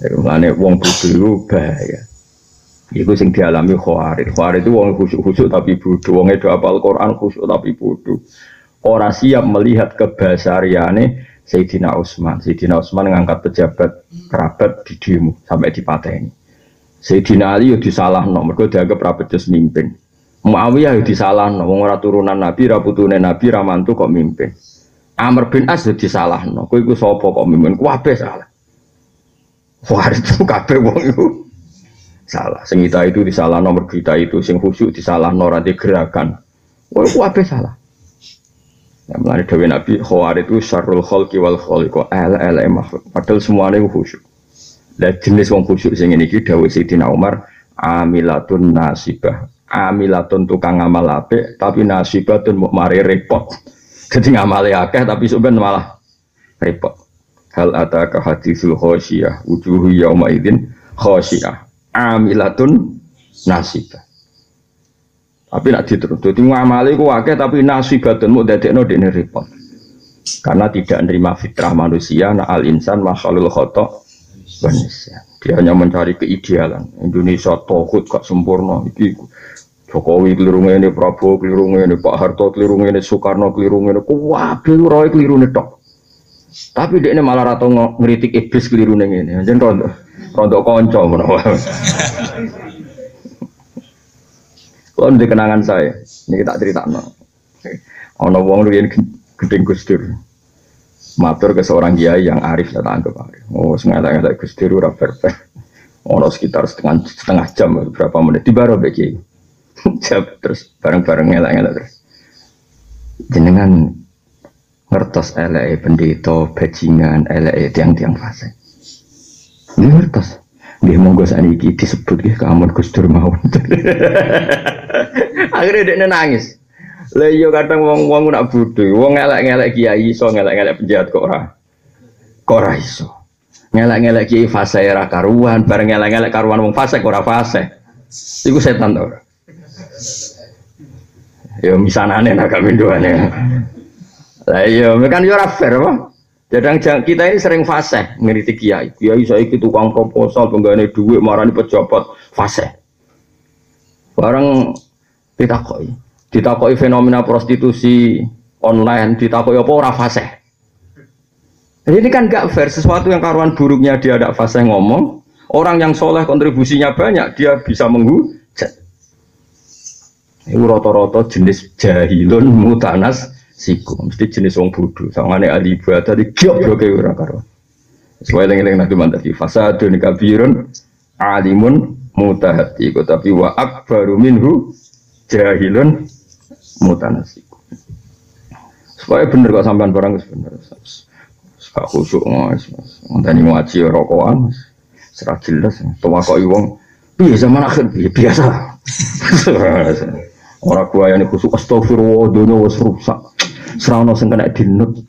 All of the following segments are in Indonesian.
Mulane wong bodho iku bahaya. Iku sing dialami khawarid. Khawarid itu wong khusyuk-khusyuk tapi bodoh. Wong itu apal Quran khusyuk tapi bodoh. Orang siap melihat kebasariane Sayyidina Utsman. Sayyidina Utsman ngangkat pejabat kerabat di demo sampai dipateni. Sayyidina Ali yo disalahno mergo dianggap ra becus mimpin. Muawiyah yo disalahno wong ora turunan Nabi, ra putune Nabi, ra mantu kok mimpin. Amr bin As yo disalahno. Kowe iku sapa kok mimpin? Kabeh salah. Wah, itu kabeh wong iku salah. Sing kita itu disalah nomor kita itu sing khusyuk disalah norati gerakan. Wah, apa salah. Ya, melani Dewi Nabi Khawarid itu syarul khalqi wal khaliqo el el makhluk. Padahal semuanya khusyuk. Dan jenis wong khusyuk sing ini Dewi Sayyidina Umar amilatun nasibah. Amilatun tukang ngamal ape, tapi nasibatun mau mari repot. Jadi ngamali akeh tapi sebenarnya malah repot. Hal ataka hadithul khosyiyah wujuhu yawma idin khosyiyah amilatun nasibah. Tapi nak diterus, jadi ngamali ku wakil tapi nasibatun mu dadekno dene repot. Karena tidak menerima fitrah manusia, nah al insan makhlul khotok manusia. Dia hanya mencari keidealan. Indonesia tohut gak sempurna. Iki Jokowi keliru ini, Prabowo keliru ini, Pak Harto keliru ini, Soekarno keliru ini, kuwabil roy keliru ini tok. Tapi dia ini malah rata ngeritik iblis keliru ini. Jadi rondo, rondo konco. Kalau kenangan saya, ini kita cerita no. Ono wong yang gedeng gusdur. Matur ke seorang kiai yang arif saya tangkap arif. Oh, sengaja nggak gusdur ura berber. Ono sekitar setengah setengah jam berapa menit di baru beki. terus bareng-bareng ngelak-ngelak terus. Jenengan ngertos elek pendeta bajingan elek tiang-tiang fase. Dia ngertos. Dia monggo saniki disebut ke kamu Gus Dur mawon. Akhirnya dia nangis. Lah iya kadang wong-wong nak bodho, wong ngelek-ngelek kiai iso ngelek-ngelek penjahat kok ora. Kok ora iso. Ngelek-ngelek kiai fase ora karuan, bareng ngelek-ngelek karuan wong fase ora fase. Iku setan to. Ya misanane nak kamindoane. Lah iya, kan yo ora fair apa? Jadang kita ini sering fase ngeritik kiai. Kiai saya itu tukang proposal penggane duit marani pejabat fase. Barang ditakoi, ditakoi fenomena prostitusi online, ditakoi apa ora fase. Ini kan gak fair sesuatu yang karuan buruknya dia ada fase ngomong, orang yang soleh kontribusinya banyak dia bisa menghujat. Ini roto-roto jenis jahilun mutanas siku. Mesti jenis wong bodoh. Sangane ahli ibadah di kayak ora karo. Sesuai dengan nanti mantap di fasadun kabirun alimun mutahati. Tapi wa akbaru minhu jahilun mutanasiku. Supaya bener kok sampean barang bener. Suka khusyuk mas. Ngenteni ngaji rokokan serah jelas. Tuwa kok wong piye zaman akhir? Biasa. Orang gua yang khusyuk astagfirullah dunia wis rusak Serana sing kena dinut.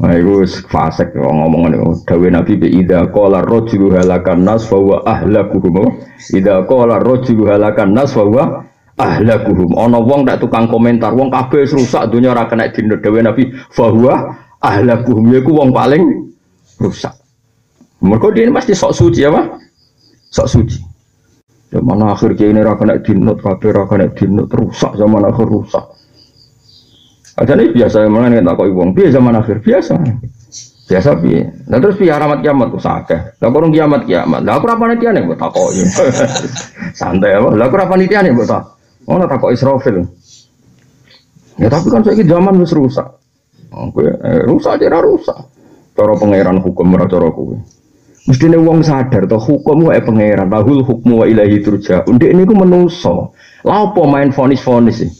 Nah, itu fasek ngomong itu. Dawe Nabi bi ida qala rajulu halakan nas fa huwa ahlakuhum. Ida qala rajulu halakan nas fa huwa ahlakuhum. Ana wong tak tukang komentar, wong kabeh rusak dunia ora kena dinut. Dawe Nabi fa huwa ahlakuhum yaiku wong paling rusak. Mereka dia ini pasti sok suci apa? Sok suci. Zaman akhir ini ora kena dinut, kabeh ora kena dinut, rusak zaman akhir rusak. Nih biasa mana nih tak kau ibu biasa zaman akhir biasa. Biasa bi. Nah terus bi kiamat tuh sakeh. Lah kurang kiamat kiamat. Lah aku apa nih nih buat tak Santai apa? Lah aku apa nih nih buat tak. Oh tak kau Israfil. Ya tapi kan saya zaman wis rusak. Oke, eh, rusak aja rusak. Cara pangeran hukum ora cara. Mesti wong sadar toh hukum wae pangeran, bahul hukmu wa ilahi turja. Ndek niku menungso. Lah apa main fonis-fonis sih?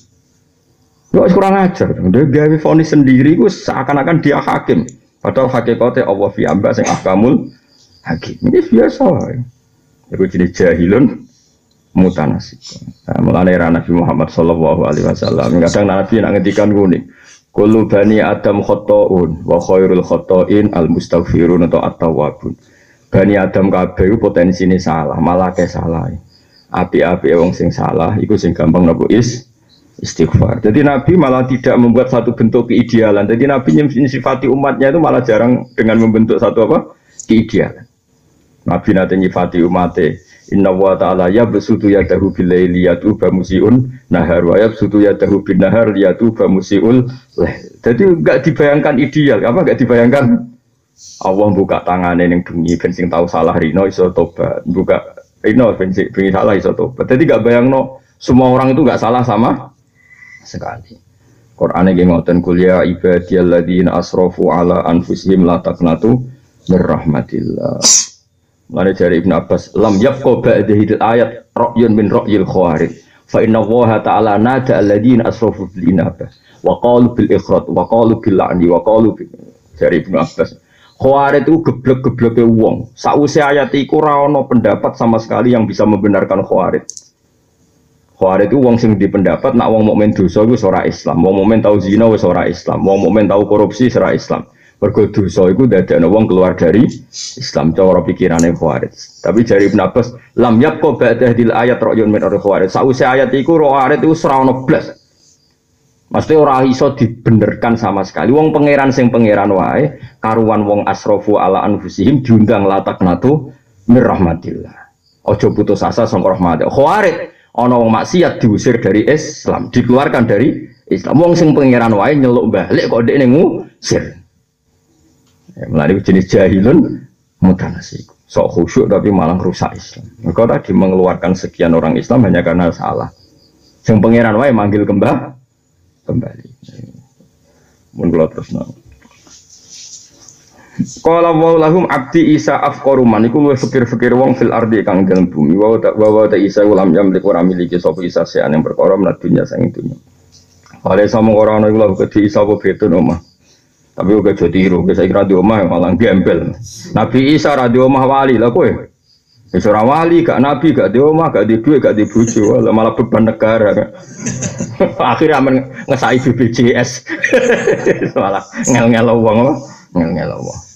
Gak kurang ajar. Dia gawe fonis sendiri gue seakan-akan dia hakim. Padahal hakikatnya Allah fi amba sing ahkamul hakim. Ini biasa wae. Iku jenis jahilun mutanasik. Nah, mulane Nabi Muhammad sallallahu alaihi wasallam. Kadang Nabi nak ngetikan kuning. Kullu bani Adam khotoun wa khairul khotoin al mustaghfirun atau at-tawwabun. Bani Adam kabeh potensi ini salah, malah ke salah. Api-api wong sing salah iku sing gampang nopo is istighfar. Jadi Nabi malah tidak membuat satu bentuk keidealan. Jadi Nabi menyifati umatnya itu malah jarang dengan membentuk satu apa keidealan. Nabi nate nyifati umate Inna wa ta'ala ya besutu ya dahu bilaili yatu bamusiun nahar wa ya besutu ya bin nahar yatu bamusiul leh. Jadi enggak dibayangkan ideal, apa enggak dibayangkan Allah buka tangannya yang bengi bensin tahu salah rino iso tobat buka rino bensin bengi salah iso tobat jadi enggak bayang no semua orang itu enggak salah sama sekali Quran ini ngoten kuliah ibadiyalladzina asrofu ala anfusihim la taqnatu mirrahmatillah Mana dari Ibn Abbas, lam yabqa ba'dahil ayat ra'yun min ra'yil khawarij. Fa inna Allah ta'ala nada alladhina asrafu bil inabah wa qalu bil ikhrat wa qalu bil la'ni wa qalu dari Ibn Abbas. Khawarij itu geblek-gebleke wong. Sausé ayat ana pendapat sama sekali yang bisa membenarkan Khawarij. Khawarij itu wong sing pendapat nak wong mukmin dosa iku ora Islam, wong mukmin tau zina wis ora Islam, wong mukmin tau korupsi ora Islam. Mergo dosa iku dadekno wong keluar dari Islam cara pikirane Khawarij. Tapi jari Ibn Abbas, lam yabqa ba'da hadil ayat ra'yun min Khawarij. Sausé ayat iku Khawarij iku ora ono blas. Mesti ora iso dibenerkan sama sekali. Wong pangeran sing pangeran wae, karuan wong asrofu ala anfusihim diundang latak natu mirrahmatillah. Ojo putus asa sama rahmat. Khawarij ana wong maksiat diusir dari Islam, dikeluarkan dari Islam. Wong sing pangeran wae nyeluk balik kok dekne ngusir. Ya, melalui jenis jahilun mutanasi. Sok khusyuk tapi malah rusak Islam. Mereka tadi mengeluarkan sekian orang Islam hanya karena salah. Yang pangeran wae manggil kembali kembali. Mun kula terus nang. Qala wa lahum abdi Isa afqaru man iku luwih fikir-fikir wong fil ardi kang dalem bumi wa wa ta Isa ulam yamlik ora miliki sapa Isa sean yang perkara menat dunya sang dunya. Kale sama ora ana lha kedhi Isa apa betun omah. Tapi uga jadi tiru, saya kira di omah malah gembel. Nabi Isa radio omah wali lah kowe. Wis ora wali, gak nabi, gak di omah, gak di duit, gak di bojo, malah beban negara. Akhirnya aman ngesai BPJS. malah ngel-ngel wong? Ngel-ngel wong.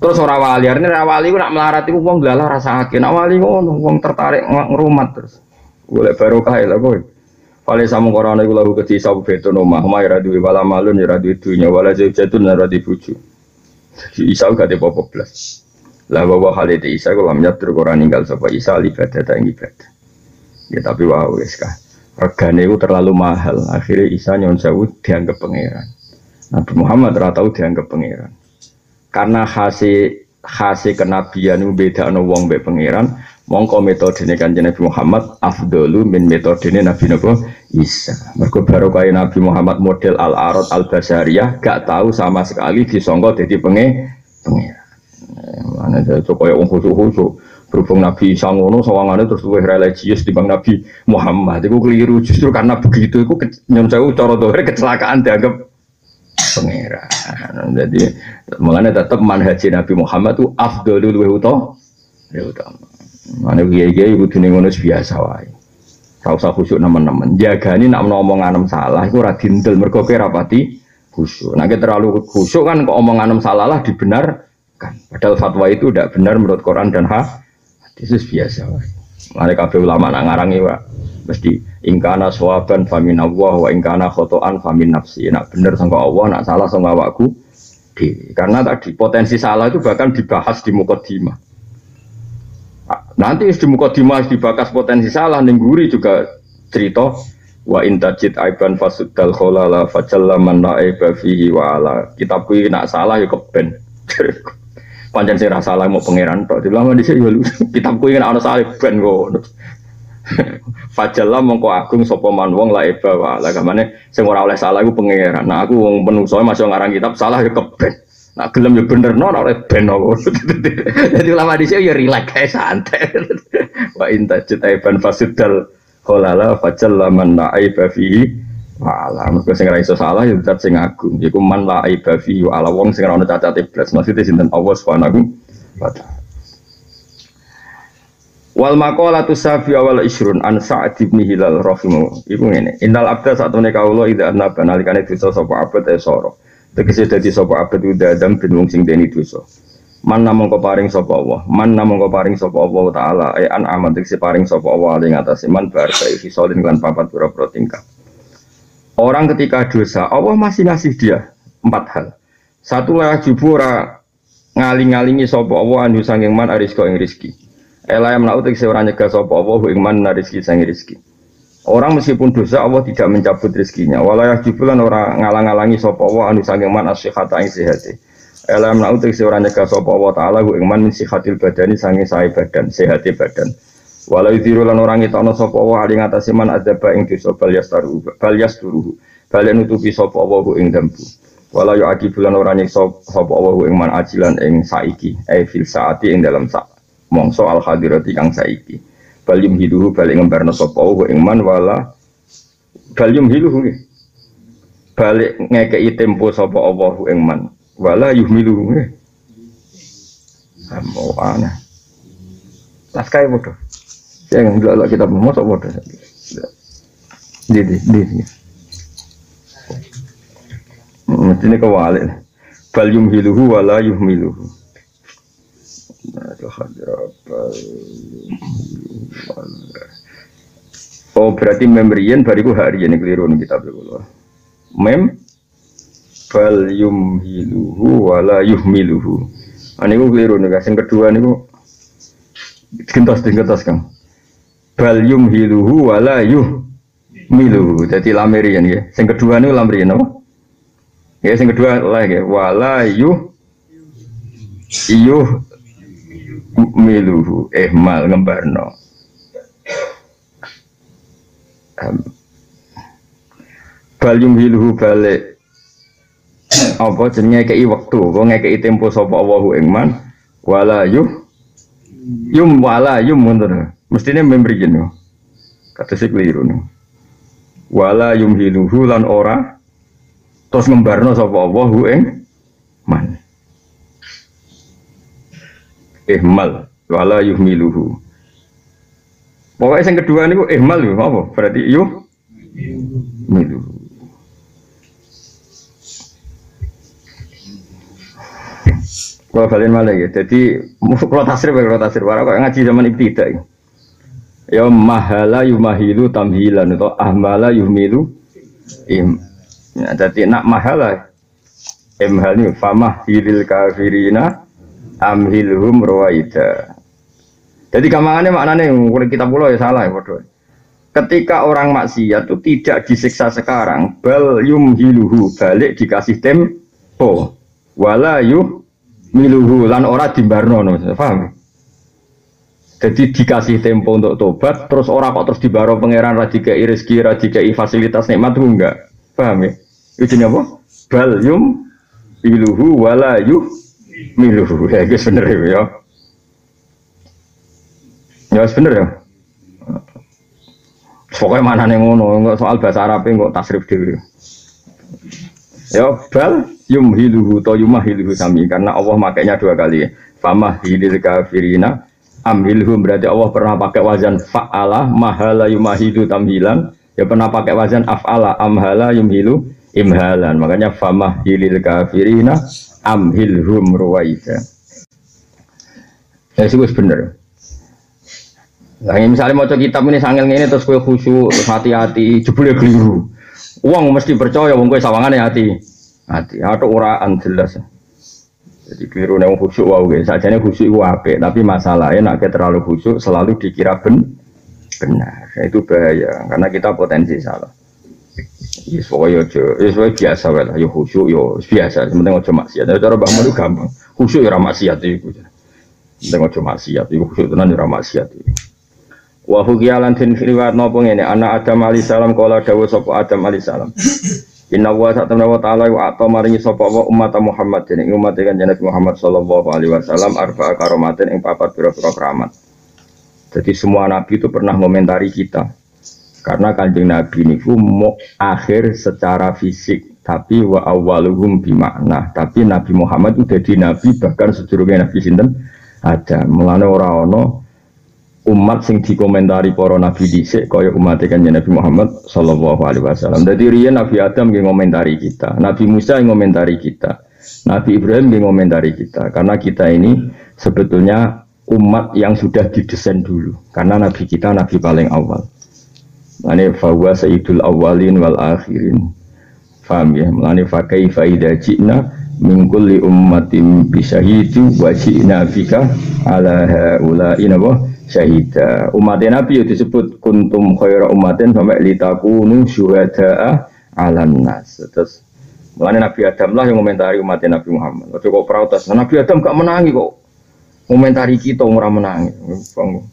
Terus ora wali, artinya ora wali ku nak melarat iku wong glalah rasake. Nak wali ngono, wong tertarik ngrumat terus. Golek barokah lah kowe. Wale samu korona iku lahu keti sabu beto omah, omah ora duwe wala malun ya ora duwe dunya, wala jatun ora di bojo. Jadi Isa ada apa blas. Lah bahwa hal itu Isa kalau nyatur Quran ninggal sapa Isa ibadah tak ibadah. Ya tapi wah wes kah. Regane itu terlalu mahal. Akhirnya Isa nyon sewu dianggap pangeran. Nabi Muhammad ora tahu dianggap pangeran. Karena hasil hasil kenabian itu beda no wong be pangeran mongko metode ini kan Nabi Muhammad afdolu min metode ini Nabi Nabi Isa. Mereka baru kaya Nabi Muhammad model al arad al basariyah gak tahu sama sekali disongko jadi penge penge mana itu kaya wong khusyuk khusyuk berhubung Nabi Isa ngono sawangannya terus luwih religius di bang Nabi Muhammad. Itu keliru justru karena begitu itu jauh cara kecelakaan dianggap pangeran jadi mengenai tetap manhaji Nabi Muhammad itu afdolu luwih utama Mana kiai kiai kudu ning ngono biasa wae. Ora usah khusyuk nemen-nemen. Jagani nak omongan salah iku ora dintel mergo rapati khusyuk. Nek terlalu khusyuk kan kok omongan salah lah dibenarkan. Padahal fatwa itu tidak benar menurut Quran dan hadis biasa wae. Kabeh ulama nak ngarangi wa mesti ingkana sawaban famin Allah wa ingkana khotoan famin nafsi. Nak bener sangka Allah, nak salah sangka awakku. Karena tadi potensi salah itu bahkan dibahas di mukadimah Nanti di muka dimas dibakas potensi salah nengguri juga cerita wa intajid aiban fasudal kholala fajalla man la aiba fihi wa ala. Kitabku ini nak salah ya keben. Panjang sih rasa salah mau pangeran tok. Dilama di sini ya kitabku ini ana salah ben kok fajalla mongko agung sapa man wong la aiba wa ala kamane sing ora oleh salah iku pangeran nah aku wong menungso masih ngarang kitab salah ya keben Nah, gelem ya bener no, ora ben Jadi ulama di sini ya rileks kayak santai. Wa inta cita iban fasidal holala fajal laman la aiba fihi wala. Mergo sing iso salah ya zat sing agung. Iku man la aiba fihi wala wong sing ora ono cacat iblis. Maksudnya sinten Allah Subhanahu wa taala. Wal maqalatu safi awal isrun an Sa'd bin Hilal rahimahu. Iku ngene. Innal abda saat menika Allah idza annaba nalikane dosa sapa abad e soro. Tegese dadi sapa abad udah adam bin wong sing deni dosa. Man namung paring sapa Allah, man namung paring sapa Allah taala e an aman tegese paring sapa Allah ing atase man bar fi solin lan papat pura-pura tingkah. Orang ketika dosa, Allah masih ngasih dia empat hal. Satu lah jubura ngaling-ngalingi sapa Allah anhu sanging man arisko ing rizki. Ela yang menaut tegese ora nyegah sapa Allah ing man rizki sanging rizki. Orang meskipun dosa Allah tidak mencabut rezekinya. Walayah jibulan orang ngalang-alangi sapa Allah anu sanging man asyihata ing sehate. Ela yang menaut tegese ora nyegah sapa Allah taala ing man min sihatil badani sanging sae badan, sehate badan. Walau diru lan orang ngetokno sapa Allah ali ngatasi man adzaba ing dosa bal yastaru bal yasturuhu. Bal nutupi sapa Allah ing dampu. Walau yu bulan orang nyiksa sapa Allah ing man ajilan ing saiki, e fil saati ing dalam sak mongso al hadirati kang saiki. Balium hiduhu balik ngembarno sapa Allah ing man wala balium hiduhu nggih. Balik ngekei tempo sapa Allah ing man wala yuhmiluhu nggih. Ambo ana. Paskai bodoh. Jangan dulu kita mosok bodoh. Di di di. Ini kewalik. Bal yumhiluhu wala yuhmiluhu. Oh berarti membrian bariku hari ini keliru nih kita berkulo. Mem bal yumhiluhu wala yuhmiluhu. Ini ku keliru nih. Yang kedua nih ku gentos gentos kang. Bal yumhiluhu wala yuhmiluhu. Jadi lamirian ya. Yang kedua nih lamirian apa? Ya, yang kedua lagi wala yuh yuh miluhu ehmal ngembarno. Um, bal balik. Apa jenenge kei waktu kok ngekei tempo sapa Allahu ing man wala yuh. Yum wala yum ngono mestine memberi jeneng kata sih keliru nih wala yumhiluhu lan ora. Terus ngembarno sapa Allah hu ing man. Ihmal wala yuhmiluhu. Pokoknya yang kedua ini ihmal yuk apa? Berarti yuh milu. Kalau kalian malah ya, jadi kalau tasrif kalau tasrif, kalau ngaji zaman ibtidak ya. Ya mahala yumahilu tamhilan atau ahmala yuhmilu im Ya, jadi nak mahala emhal ini famah kafirina amhilhum rawaida. Jadi gamangannya maknanya kalau kita pulau ya salah ya bodoh. Ketika orang maksiat itu tidak disiksa sekarang, bal yumhiluhu balik dikasih tempo, wala yuh miluhu lan ora dimbarno, paham? Jadi dikasih tempo untuk tobat, terus orang kok terus dibaro pangeran radika rezeki, radika fasilitas nikmat itu enggak, paham ya? Itu apa? Bal yum iluhu wala miluhu. Ya itu bener ya. Ya bener ya. Pokoknya mana nih ngono, nggak soal bahasa Arab nggak tasrif dulu. Ya bal yum hiluhu to hiluhu sami karena Allah makainya dua kali. Famah hilil kafirina amhilhum berarti Allah pernah pakai wazan fa'ala mahala yumahidu tamhilan ya pernah pakai wazan af'ala amhala yumhilu imhalan makanya famah hilil kafirina amhilhum ruwaida ya sih bener Nah, misalnya mau kitab ini sangil ini terus kue khusyuk, terus hati-hati, jebule keliru. Uang mesti percaya, uang kue sawangan hati, hati, atau uraan jelas. Jadi keliru nih khusyuk wow guys, saja nih khusyuk wape, tapi masalahnya nak terlalu khusyuk selalu dikira ben benar. Itu bahaya, karena kita potensi salah. Yes, pokoknya aja, yes, pokoknya biasa lah, yo khusyuk, yo biasa, sementing aja maksiat. Tapi cara bangun itu gampang, khusyuk ya maksiat itu. Sementing aja maksiat, yo khusyuk tenan ya maksiat itu. Wa hukiyalan tin riwayat nopo ngene, anak Adam alaihi salam kala dawuh sapa Adam alaihi salam. Inna wa ta'ala wa ta'ala wa ato maringi sapa wa umat Muhammad ing umat kan Nabi Muhammad sallallahu alaihi wasallam arba'a karomatin ing papat pira-pira keramat. Jadi semua nabi itu pernah komentari kita. Karena kanjeng Nabi ini mau akhir secara fisik, tapi wa awaluhum bimakna. Tapi Nabi Muhammad itu jadi Nabi bahkan sedurungnya Nabi Sinten ada. Mulane orang ono umat sing dikomentari para nabi dhisik kaya umat kan Nabi Muhammad sallallahu alaihi wasallam. Jadi riyen Nabi Adam nggih ngomentari kita, Nabi Musa yang ngomentari kita, Nabi Ibrahim nggih ngomentari kita. Karena kita ini sebetulnya umat yang sudah didesain dulu. Karena Nabi kita Nabi paling awal. Mane fawa sayyidul awalin wal akhirin. Faham ya? Melani fakai faida jina mingkul li ummatin bisahidu wa ji'na bika ala haula'i napa syahida umat nabi itu disebut kuntum khaira ummatin sampai litakunu syuhada'a ala nas terus Mulane Nabi Adam lah yang komentari umat Nabi Muhammad. Waktu kok protes, Nabi Adam gak menangi kok. Komentari kita ora menangi.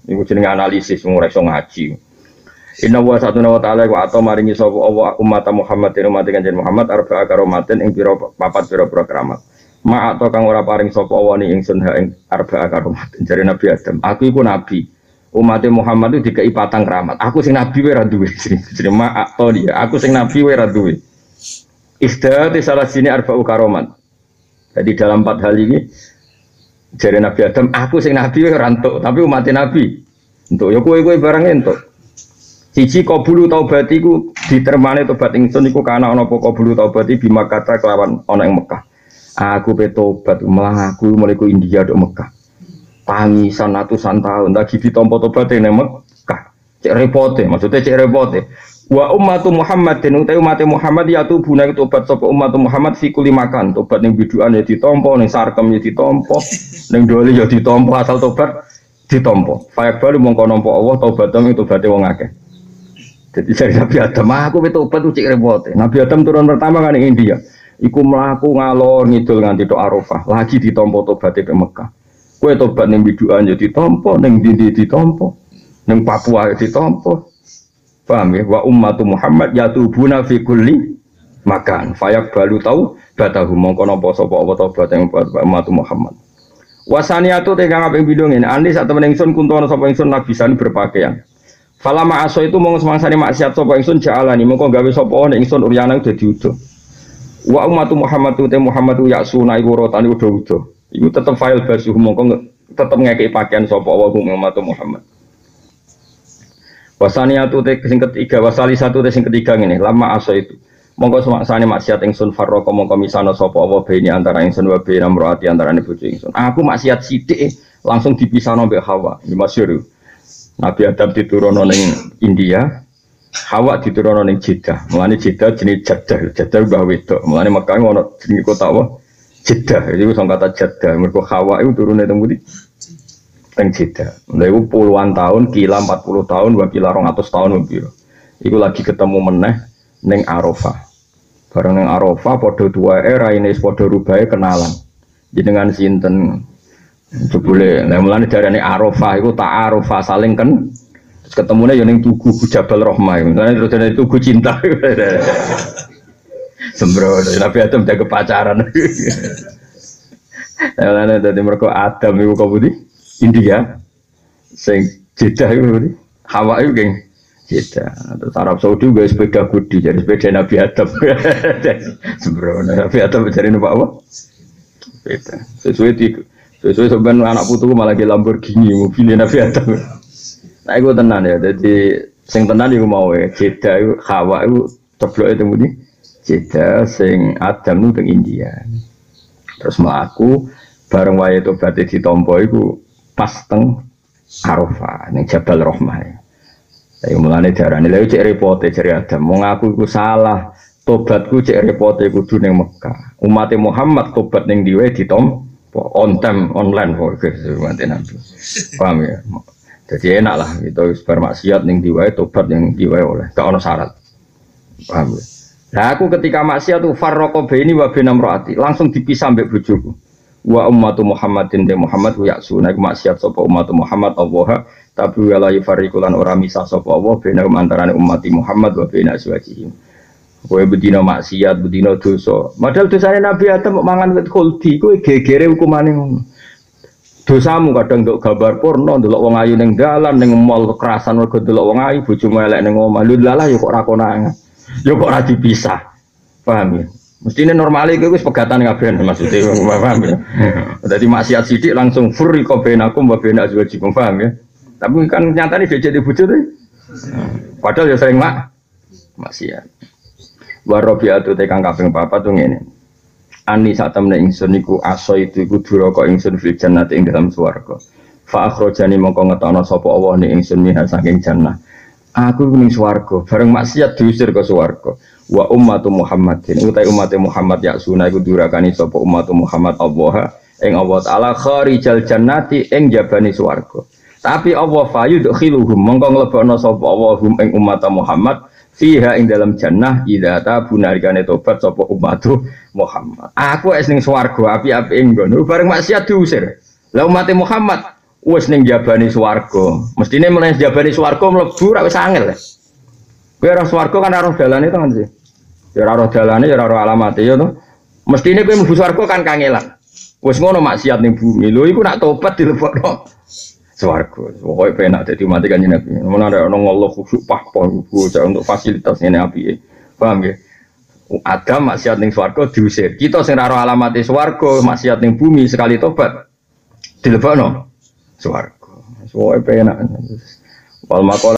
Iku jenenge analisis ora iso ngaji. Inna wa satu wa ta'ala wa atau maringi sapa Allah umat Muhammad dan umat kanjeng Muhammad arba'a karomatin ing pira papat pira-pira keramat. Ma atau kang ora paring sapa Allah ni ingsun ha ing arba'a karomatin jare Nabi Adam. Aku iku nabi. Umat Muhammad itu dikei patang keramat. Aku sing nabi wae. Jenenge ma atau dia. Aku sing nabi wae ra. Istiati salah sini arba'u karomat. Jadi dalam empat hal ini jadi Nabi Adam, aku sing Nabi rantuk, tapi umat Nabi. Untuk ya kue kue barang untuk. Siji kabulu taubatiku ditermane tobat ingsun iku kana ana apa kabulu taubati bima kata kelawan ana ing Mekah. Aku pe tobat malah aku India do Mekah. Tangisan ratusan tahun lagi ditompo tobat ning Mekah. Cek repote, maksudnya cek repote. Wa ummatu Muhammadin utai umat Muhammad ya tubuna tobat sapa umat Muhammad fi kulli makan. Tobat ning biduan ya ditompo, ning sarkem ya ditompo, ning doli ya ditompo asal tobat ditompo. Fayak balu mongko nampa Allah tobat itu tobaté wong akeh. Jadi dari Nabi Adam, ah, aku itu obat tuh cek repot. Nabi Adam turun pertama kan di India. Iku melaku ngalor ngidul nganti tok Arafah, lagi ditompo tobat ke Mekah. Kue tobat ning biduan ya ditompo, ning dindi ditompo, ning Papua ya ditompo. Paham ya? Wa ummatu Muhammad yatubuna fi kulli makan. Fayak balu tahu batahu mongko napa sapa apa tobat buat ummatu Muhammad. Wasaniatu tegang apa yang bidung ini. Andi saat temen ingsun kuntono sapa ingsun nabisan berpakaian. Falama aso itu mau semangsane maksiat sapa ingsun ja'alani mongko gawe sapa nek ingsun uryana udah diudo. Wa ummatu Muhammad te Muhammad suna iku rotane udah udo. Iku tetep file basuh mongko tetep ngekeki pakaian sapa wa ummatu Muhammad. Wasaniatu te sing ketiga, wasali satu te sing ketiga ini, lama aso itu. Mongko semaksane maksiat ingsun farroko mongko misano sapa apa beni antara ingsun wa beni amroati antara bojo ingsun. Aku maksiat sithik langsung dipisahno mbek Hawa. Iki masyhur. Nabi Adam diturunno ning India, Hawa diturunno ning Jeddah. Mulane Jeddah jenis Jeddah, Jeddah udah wedok. Mulane Mekah ono jenenge kota apa? Jeddah. Itu sing kata Jeddah. Mergo Hawa itu turune teng pundi? teng Jeddah. Lha iku puluhan tahun, kila 40 tahun, wa kila 200 tahun piro. Iku lagi ketemu meneh ning Arafah. Bareng ning Arafah padha duwae raine padha rubahe kenalan. Jenengan sinten? Jebule, lah mulane darane Arafah iku tak Arafah saling kan terus ketemune ya ning tugu Jabal Rahmah. Mulane terus dari tugu cinta. Sembro, Nabi Adam jaga pacaran. Lah dadi mergo Adam iku kok India. Sing Jeddah itu Hawa itu geng Jeddah. Terus Arab Saudi gue sepeda kudi jadi sepeda Nabi Adam. Sembrono. Nabi Adam mencari numpak apa? Sepeda. Sesuai di sesuai sebenarnya anak putu malah ke Lamborghini mobilnya Nabi Adam nah itu tenan ya jadi sing tenan itu mau ya Jeddah itu Hawa itu ceblok itu mudi Jeddah sing Adam itu India terus melaku bareng wae itu berarti ditompo itu pas teng Arafah ning Jabal Rahmah. Saya mulane darane lha cek repote cek Adam. Wong aku iku salah. Tobatku cek repote kudu ning Mekah. Umat Muhammad tobat ning diwe ditom on time online kok mati nanti. Paham ya? Jadi enak lah gitu bermaksiat ning diwae tobat yang diwae oleh gak ono syarat. Paham ya? Nah aku ketika maksiat tuh farroko ini wa binamroati langsung dipisah mbek bojoku wa ummatu Muhammadin de Muhammad wa ya'suna iku maksiat sapa ummatu Muhammad Allah tapi wala yufariqulan ora misah sapa Allah bena antarané umat Muhammad wa bena kowe bedina maksiat bedina dosa padahal dosane Nabi Adam mangan wit khuldi kowe gegere hukumane ngono dosamu kadang untuk gambar porno delok wong ayu ning dalan ning mall kekerasan mergo delok wong ayu bojomu elek ning omah lho lalah ya kok ora konangan ya kok ora dipisah paham ya Mestinya normal itu wis pegatan kabeh maksudnya paham ya. Jadi maksiat sidik langsung furi kau aku mbak bena azwajikum paham ya. Tapi kan nyata nih dia jadi deh. Padahal ya sering mak maksiat. Warobi atau tekang kaping papa tuh ini. Ani saat temen ingsun iku aso itu iku duraka ingsun fil jannati ing dalam swarga. Fa akhrajani mongko ngetono sapa Allah ni ingsun minha saking jannah. Aku ning swarga, bareng maksiat diusir ke swarga. Wa ummatu Muhammadin, utai umat Muhammad ya sunah iku durakani sapa umat Muhammad Allah ing Allah taala kharijal jannati ing jabani swarga. Tapi Allah fayu khiluhum mongko nglebokno sapa Allah hum ing umat Muhammad fiha ing dalam jannah idza tabu nalikane tobat sapa umat Muhammad. Aku es ning swarga api-api ing ngono bareng maksiat diusir. Lah umat Muhammad wis ning jabani swarga. Mestine meneh jabani swarga mlebu ra wis angel. Kowe ora swarga kan ora dalane to kan sih. Ya ora dalane ya ora alamate ya to. Mestine kowe mlebu swarga kan kangelan. Wis ngono maksiat ning bumi. Lho iku nak tobat dilebokno swarga. Pokoke penak dadi umat kanjeng Nabi. Mun ana ono ngeluh khusuk pahpo bocah untuk fasilitas ini api. Paham ya? Adam maksiat ning swarga diusir. Kita sing ora alamate swarga, maksiat ning bumi sekali tobat dilebokno swarga. Pokoke penak. Wal